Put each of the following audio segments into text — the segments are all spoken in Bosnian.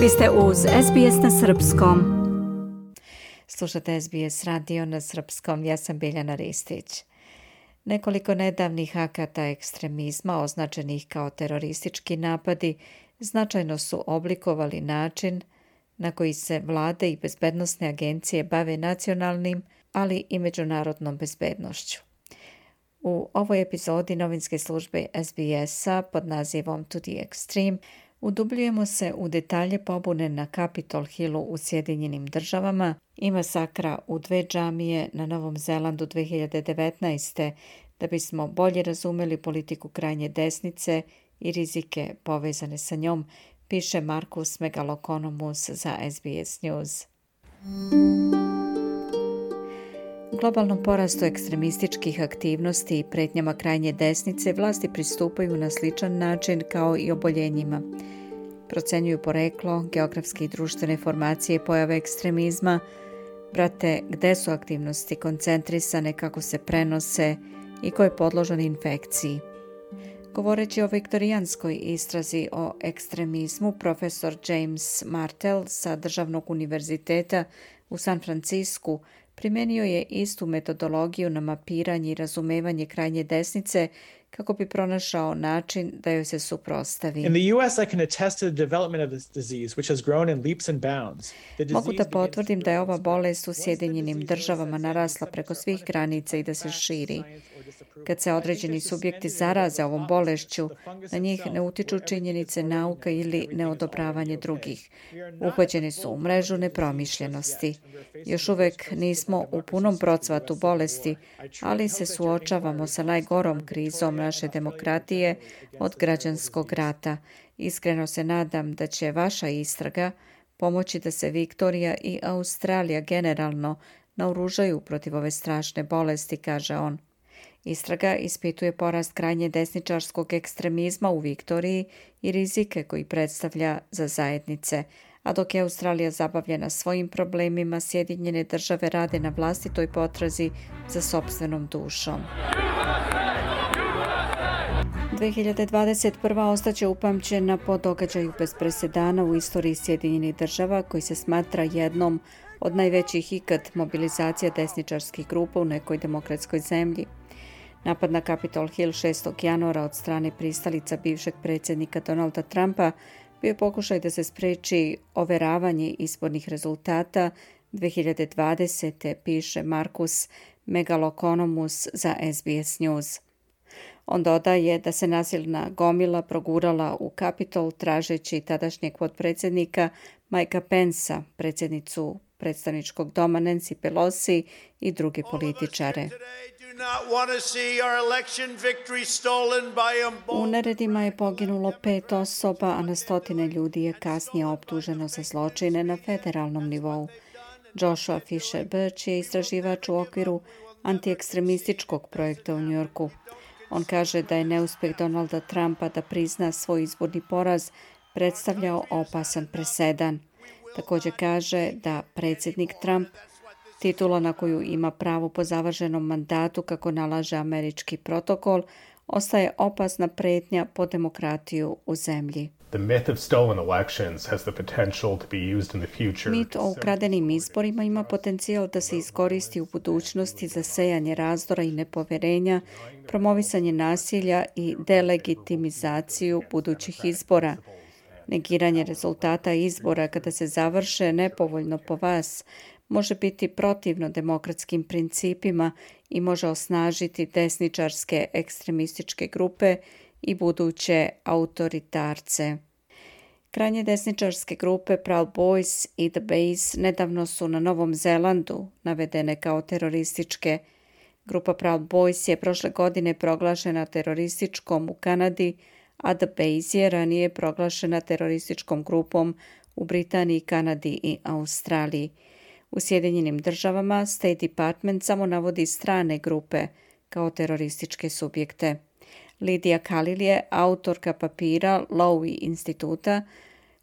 Vi ste uz SBS na Srpskom. Slušate SBS radio na Srpskom. Ja sam Biljana Ristić. Nekoliko nedavnih akata ekstremizma označenih kao teroristički napadi značajno su oblikovali način na koji se vlade i bezbednostne agencije bave nacionalnim, ali i međunarodnom bezbednošću. U ovoj epizodi novinske službe SBS-a pod nazivom To the Extreme udubljujemo se u detalje pobune na Capitol Hillu u Sjedinjenim državama i masakra u dve džamije na Novom Zelandu 2019. da bismo bolje razumeli politiku krajnje desnice i rizike povezane sa njom, piše Markus Megalokonomus za SBS News. Globalnom porastu ekstremističkih aktivnosti i pretnjama krajnje desnice vlasti pristupaju na sličan način kao i oboljenjima. Procenjuju poreklo, geografske i društvene formacije pojave ekstremizma, brate gde su aktivnosti koncentrisane, kako se prenose i ko je podložan infekciji. Govoreći o viktorijanskoj istrazi o ekstremizmu, profesor James Martell sa Državnog univerziteta u San Francisku primenio je istu metodologiju na mapiranje i razumevanje krajnje desnice kako bi pronašao način da joj se suprostavi. In the US I can attest to the development of this disease which has grown in leaps and bounds. Mogu da potvrdim da je ova bolest u Sjedinjenim državama narasla preko svih granica i da se širi. Kad se određeni subjekti zaraze ovom bolešću, na njih ne utiču činjenice nauka ili neodobravanje drugih. Uhvaćeni su u mrežu nepromišljenosti. Još uvek nismo u punom procvatu bolesti, ali se suočavamo sa najgorom krizom naše demokratije od građanskog rata. Iskreno se nadam da će vaša istraga pomoći da se Viktorija i Australija generalno naoružaju protiv ove strašne bolesti, kaže on. Istraga ispituje porast krajnje desničarskog ekstremizma u Viktoriji i rizike koji predstavlja za zajednice, a dok je Australija zabavljena svojim problemima, Sjedinjene države rade na vlastitoj potrazi za sobstvenom dušom. 2021. ostaće upamćena po događaju bez presedana u istoriji Sjedinjenih država koji se smatra jednom od najvećih ikad mobilizacija desničarskih grupa u nekoj demokratskoj zemlji. Napad na Capitol Hill 6. januara od strane pristalica bivšeg predsjednika Donalda Trumpa bio pokušaj da se spreči overavanje izbornih rezultata 2020. piše Markus Megalokonomus za SBS News. On dodaje da se nasilna gomila progurala u Capitol tražeći tadašnjeg podpredsjednika Majka Pensa, predsjednicu predstavničkog doma Nancy Pelosi i druge političare. U neredima je poginulo pet osoba, a na stotine ljudi je kasnije optuženo za zločine na federalnom nivou. Joshua Fisher Birch je istraživač u okviru antiekstremističkog projekta u Njorku. On kaže da je neuspeh Donalda Trumpa da prizna svoj izborni poraz predstavljao opasan presedan. Također kaže da predsjednik Trump Titula na koju ima pravo po završenom mandatu kako nalaže američki protokol ostaje opasna pretnja po demokratiju u zemlji. Mit o ukradenim izborima ima potencijal da se iskoristi u budućnosti za sejanje razdora i nepoverenja, promovisanje nasilja i delegitimizaciju budućih izbora. Negiranje rezultata izbora kada se završe nepovoljno po vas može biti protivno demokratskim principima i može osnažiti desničarske ekstremističke grupe i buduće autoritarce. Krajnje desničarske grupe Proud Boys i The Base nedavno su na Novom Zelandu navedene kao terorističke. Grupa Proud Boys je prošle godine proglašena terorističkom u Kanadi, a The Base je ranije proglašena terorističkom grupom u Britaniji, Kanadi i Australiji. U Sjedinjenim državama State Department samo navodi strane grupe kao terorističke subjekte. Lidija Kalil je autorka papira Lowy instituta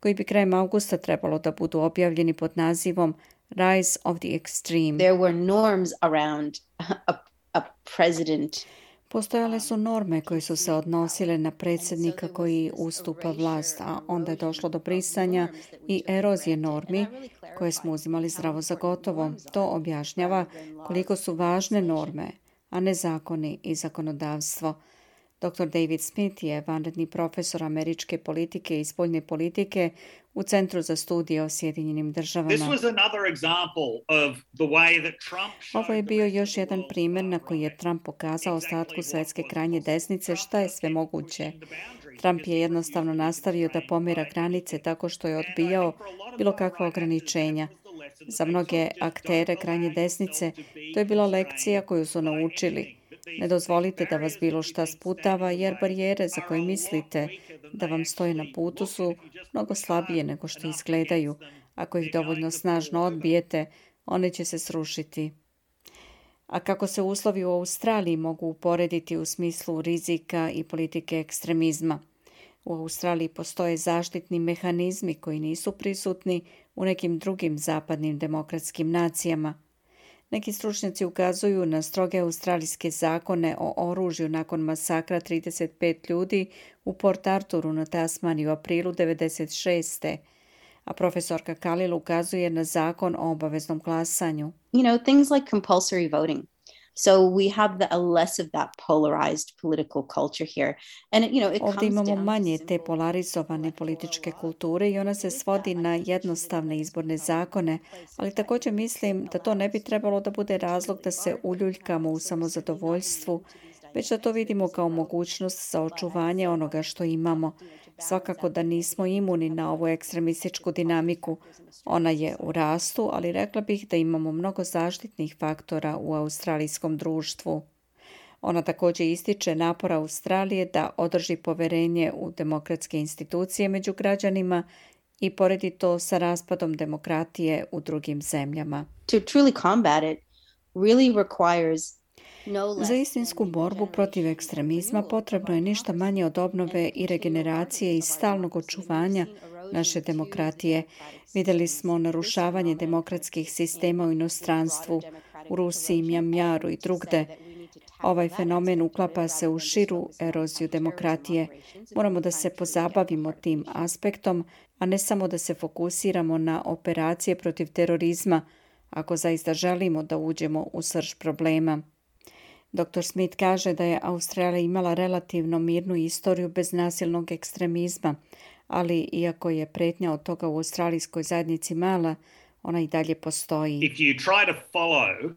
koji bi krajem augusta trebalo da budu objavljeni pod nazivom Rise of the Extreme. There were norms around a, a president Postojale su norme koje su se odnosile na predsjednika koji ustupa vlast, a onda je došlo do brisanja i erozije normi koje smo uzimali zdravo za gotovo. To objašnjava koliko su važne norme, a ne zakoni i zakonodavstvo. Dr. David Smith je vanredni profesor američke politike i spoljne politike u Centru za studije o Sjedinjenim državama. Ovo je bio još jedan primjer na koji je Trump pokazao ostatku svetske krajnje desnice šta je sve moguće. Trump je jednostavno nastavio da pomira granice tako što je odbijao bilo kakva ograničenja. Za mnoge aktere krajnje desnice to je bila lekcija koju su naučili – Ne dozvolite da vas bilo šta sputava, jer barijere za koje mislite da vam stoje na putu su mnogo slabije nego što izgledaju. Ako ih dovoljno snažno odbijete, one će se srušiti. A kako se uslovi u Australiji mogu uporediti u smislu rizika i politike ekstremizma? U Australiji postoje zaštitni mehanizmi koji nisu prisutni u nekim drugim zapadnim demokratskim nacijama – Neki stručnjaci ukazuju na stroge australijske zakone o oružju nakon masakra 35 ljudi u Port Arturu na Tasmani u aprilu 1996. A profesorka Kalil ukazuje na zakon o obaveznom glasanju. You know, things like compulsory voting. So we have the, a less of that polarized political culture here. And, you know, it Ovdje imamo manje te polarizovane političke kulture i ona se svodi na jednostavne izborne zakone, ali također mislim da to ne bi trebalo da bude razlog da se uljuljkamo u samozadovoljstvu, već da to vidimo kao mogućnost za očuvanje onoga što imamo. Svakako da nismo imuni na ovu ekstremističku dinamiku. Ona je u rastu, ali rekla bih da imamo mnogo zaštitnih faktora u australijskom društvu. Ona također ističe napor Australije da održi poverenje u demokratske institucije među građanima i poredi to sa raspadom demokratije u drugim zemljama. To truly combat it really requires Za istinsku borbu protiv ekstremizma potrebno je ništa manje od obnove i regeneracije i stalnog očuvanja naše demokratije. Videli smo narušavanje demokratskih sistema u inostranstvu, u Rusiji, Mjamjaru i drugde. Ovaj fenomen uklapa se u širu eroziju demokratije. Moramo da se pozabavimo tim aspektom, a ne samo da se fokusiramo na operacije protiv terorizma, ako zaista želimo da uđemo u srž problema. Dr. Smith kaže da je Australija imala relativno mirnu istoriju bez nasilnog ekstremizma, ali iako je pretnja od toga u australijskoj zajednici mala, ona i dalje postoji. If you try to follow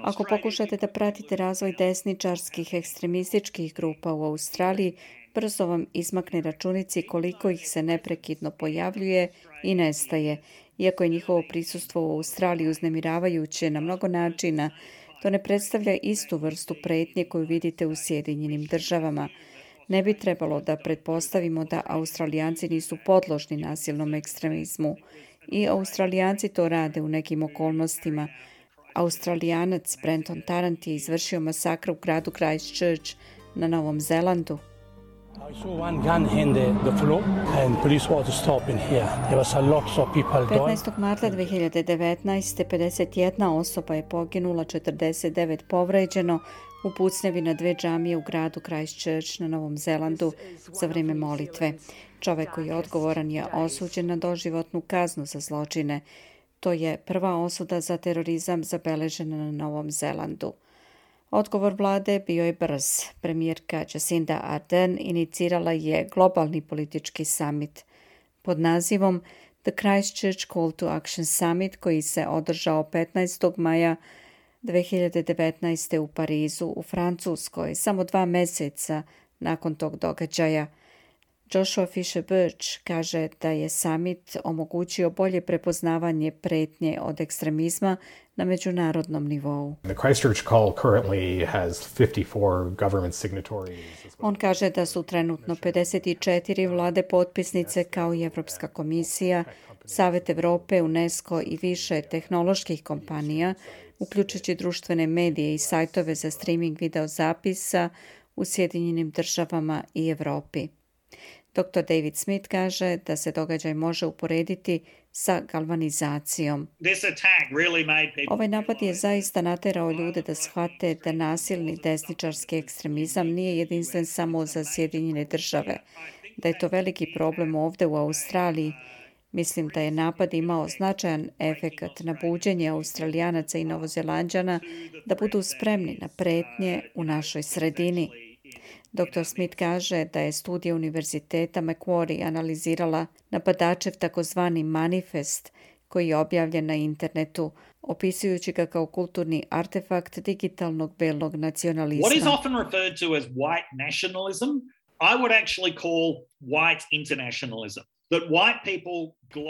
Ako pokušate da pratite razvoj desničarskih ekstremističkih grupa u Australiji, brzo vam izmakne računici koliko ih se neprekidno pojavljuje i nestaje. Iako je njihovo prisustvo u Australiji uznemiravajuće na mnogo načina, to ne predstavlja istu vrstu pretnje koju vidite u Sjedinjenim državama. Ne bi trebalo da pretpostavimo da Australijanci nisu podložni nasilnom ekstremizmu. I Australijanci to rade u nekim okolnostima. Australijanac Brenton Tarrant je izvršio masakr u gradu Christchurch na Novom Zelandu. I saw one gun in the, the floor and police was stopping here. There was a lot of people 15. marta 2019. 51 osoba je poginula, 49 povređeno u pucnevi na dve džamije u gradu Christchurch na Novom Zelandu za vrijeme molitve. Čovek koji je odgovoran je osuđen na doživotnu kaznu za zločine. To je prva osuda za terorizam zabeležena na Novom Zelandu. Odgovor vlade bio je brz. Premijerka Jacinda Ardern inicirala je globalni politički summit pod nazivom The Christchurch Call to Action Summit koji se održao 15. maja 2019. u Parizu u Francuskoj, samo dva meseca nakon tog događaja. Joshua Fisher Birch kaže da je summit omogućio bolje prepoznavanje pretnje od ekstremizma na međunarodnom nivou. The Christchurch call currently has 54 government signatories. On kaže da su trenutno 54 vlade potpisnice kao i Evropska komisija, Savet Evrope, UNESCO i više tehnoloških kompanija, uključujući društvene medije i sajtove za streaming videozapisa u Sjedinjenim državama i Evropi. Dr. David Smith kaže da se događaj može uporediti sa galvanizacijom. Ovaj napad je zaista naterao ljude da shvate da nasilni desničarski ekstremizam nije jedinstven samo za Sjedinjene države, da je to veliki problem ovde u Australiji. Mislim da je napad imao značajan efekt na buđenje Australijanaca i Novozelanđana da budu spremni na pretnje u našoj sredini. Dr. Smith kaže da je studija Univerziteta Macquarie analizirala napadačev takozvani manifest koji je objavljen na internetu, opisujući ga kao kulturni artefakt digitalnog belog nacionalizma. What is often referred to as white nationalism, I would actually call white internationalism.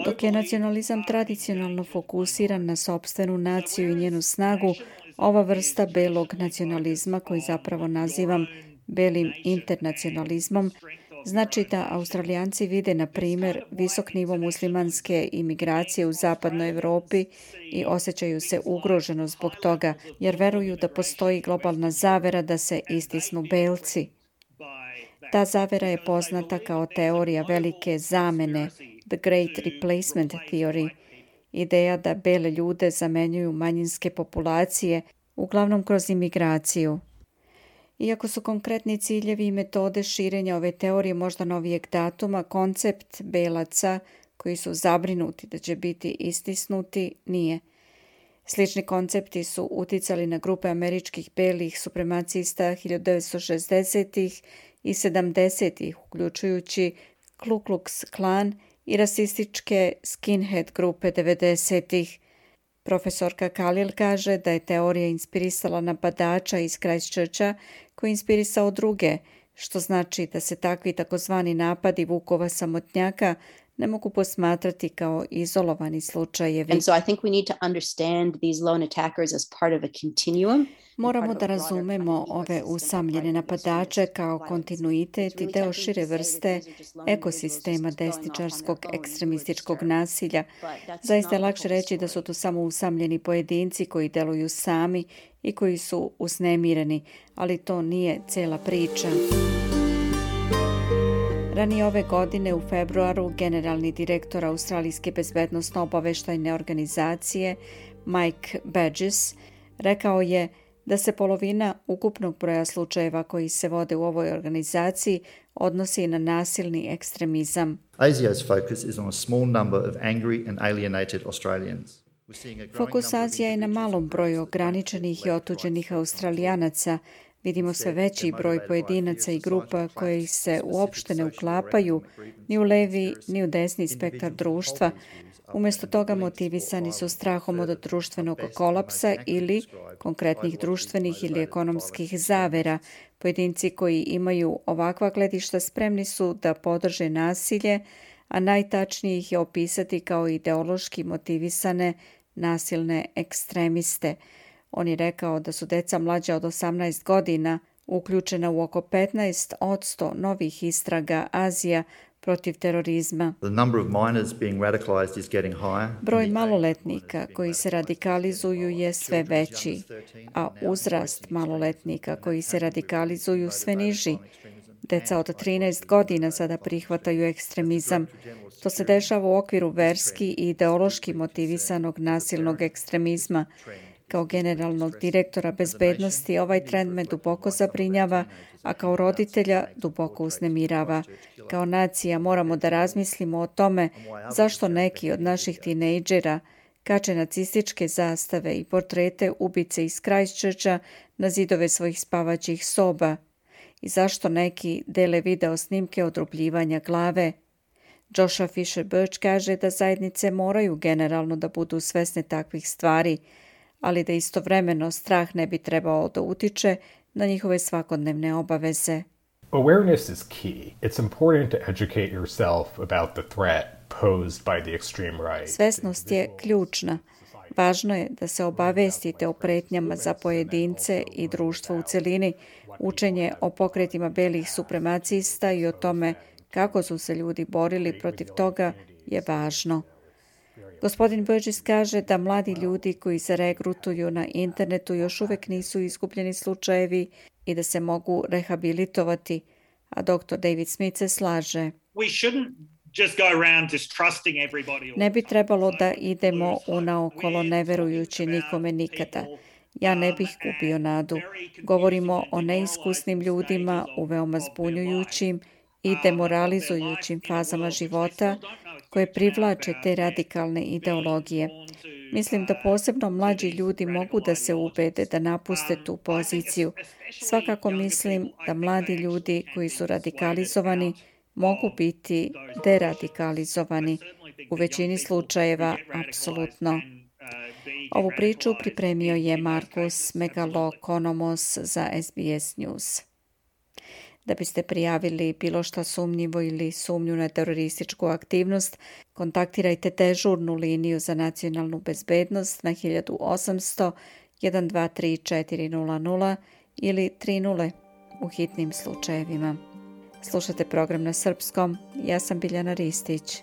Dok je nacionalizam tradicionalno fokusiran na sobstvenu naciju i njenu snagu, ova vrsta belog nacionalizma, koji zapravo nazivam belim internacionalizmom, znači da Australijanci vide, na primjer, visok nivo muslimanske imigracije u zapadnoj Evropi i osjećaju se ugroženo zbog toga, jer veruju da postoji globalna zavera da se istisnu belci. Ta zavera je poznata kao teorija velike zamene, The Great Replacement Theory, ideja da bele ljude zamenjuju manjinske populacije, uglavnom kroz imigraciju. Iako su konkretni ciljevi i metode širenja ove teorije možda novijeg datuma, koncept belaca koji su zabrinuti da će biti istisnuti nije. Slični koncepti su uticali na grupe američkih belih supremacista 1960-ih i 70-ih, uključujući Ku Klux Klan i rasističke skinhead grupe 90-ih. Profesorka Kalil kaže da je teorija inspirisala napadača iz Christchurcha koji je inspirisao druge, što znači da se takvi takozvani napadi Vukova samotnjaka ne mogu posmatrati kao izolovani slučajevi. And so I think we need to understand these lone attackers as part of a continuum. Moramo da razumemo ove usamljene napadače kao kontinuitet i deo šire vrste ekosistema desničarskog ekstremističkog nasilja. Zaista je lakše reći da su to samo usamljeni pojedinci koji deluju sami i koji su usnemireni, ali to nije cela priča. Ranije ove godine u februaru generalni direktor Australijske bezbednostno obaveštajne organizacije Mike Badges rekao je da se polovina ukupnog broja slučajeva koji se vode u ovoj organizaciji odnosi na nasilni ekstremizam. ASIO's focus is on a small number of angry and alienated Australians. Fokus Azija je na malom broju ograničenih i otuđenih australijanaca. Vidimo sve veći broj pojedinaca i grupa koji se uopšte ne uklapaju ni u levi ni u desni spektar društva, Umjesto toga motivisani su strahom od društvenog kolapsa ili konkretnih društvenih ili ekonomskih zavera. Pojedinci koji imaju ovakva gledišta spremni su da podrže nasilje, a najtačnije ih je opisati kao ideološki motivisane nasilne ekstremiste. On je rekao da su deca mlađa od 18 godina uključena u oko 15 od 100 novih istraga Azija protiv terorizma. Broj maloletnika koji se radikalizuju je sve veći, a uzrast maloletnika koji se radikalizuju sve niži. Deca od 13 godina sada prihvataju ekstremizam. To se dešava u okviru verski i ideološki motivisanog nasilnog ekstremizma. Kao generalnog direktora bezbednosti ovaj trend me duboko zabrinjava, a kao roditelja duboko uznemirava. Kao nacija moramo da razmislimo o tome zašto neki od naših tinejdžera kače nacističke zastave i portrete ubice iz Krajščeća na zidove svojih spavaćih soba i zašto neki dele video snimke odrubljivanja glave. Joshua Fisher Birch kaže da zajednice moraju generalno da budu svesne takvih stvari, ali da istovremeno strah ne bi trebao da utiče na njihove svakodnevne obaveze. Awareness is key. It's important to educate yourself about the threat posed by the extreme right. Svesnost je ključna. Važno je da se obavestite o pretnjama za pojedince i društvo u celini, učenje o pokretima belih supremacista i o tome kako su se ljudi borili protiv toga je važno. Gospodin Burgess kaže da mladi ljudi koji se regrutuju na internetu još uvek nisu izgubljeni slučajevi i da se mogu rehabilitovati, a dr. David Smith se slaže. Ne bi trebalo da idemo unaokolo neverujući nikome nikada. Ja ne bih kupio nadu. Govorimo o neiskusnim ljudima u veoma zbunjujućim i demoralizujućim fazama života koje privlače te radikalne ideologije. Mislim da posebno mlađi ljudi mogu da se ubede da napuste tu poziciju. Svakako mislim da mladi ljudi koji su radikalizovani mogu biti deradikalizovani. U većini slučajeva, apsolutno. Ovu priču pripremio je Markus Megalokonomos za SBS News. Da biste prijavili bilo šta sumnjivo ili sumnju na terorističku aktivnost, kontaktirajte dežurnu liniju za nacionalnu bezbednost na 1800 123 400 ili 30 u hitnim slučajevima. Slušate program na srpskom. Ja sam Biljana Ristić.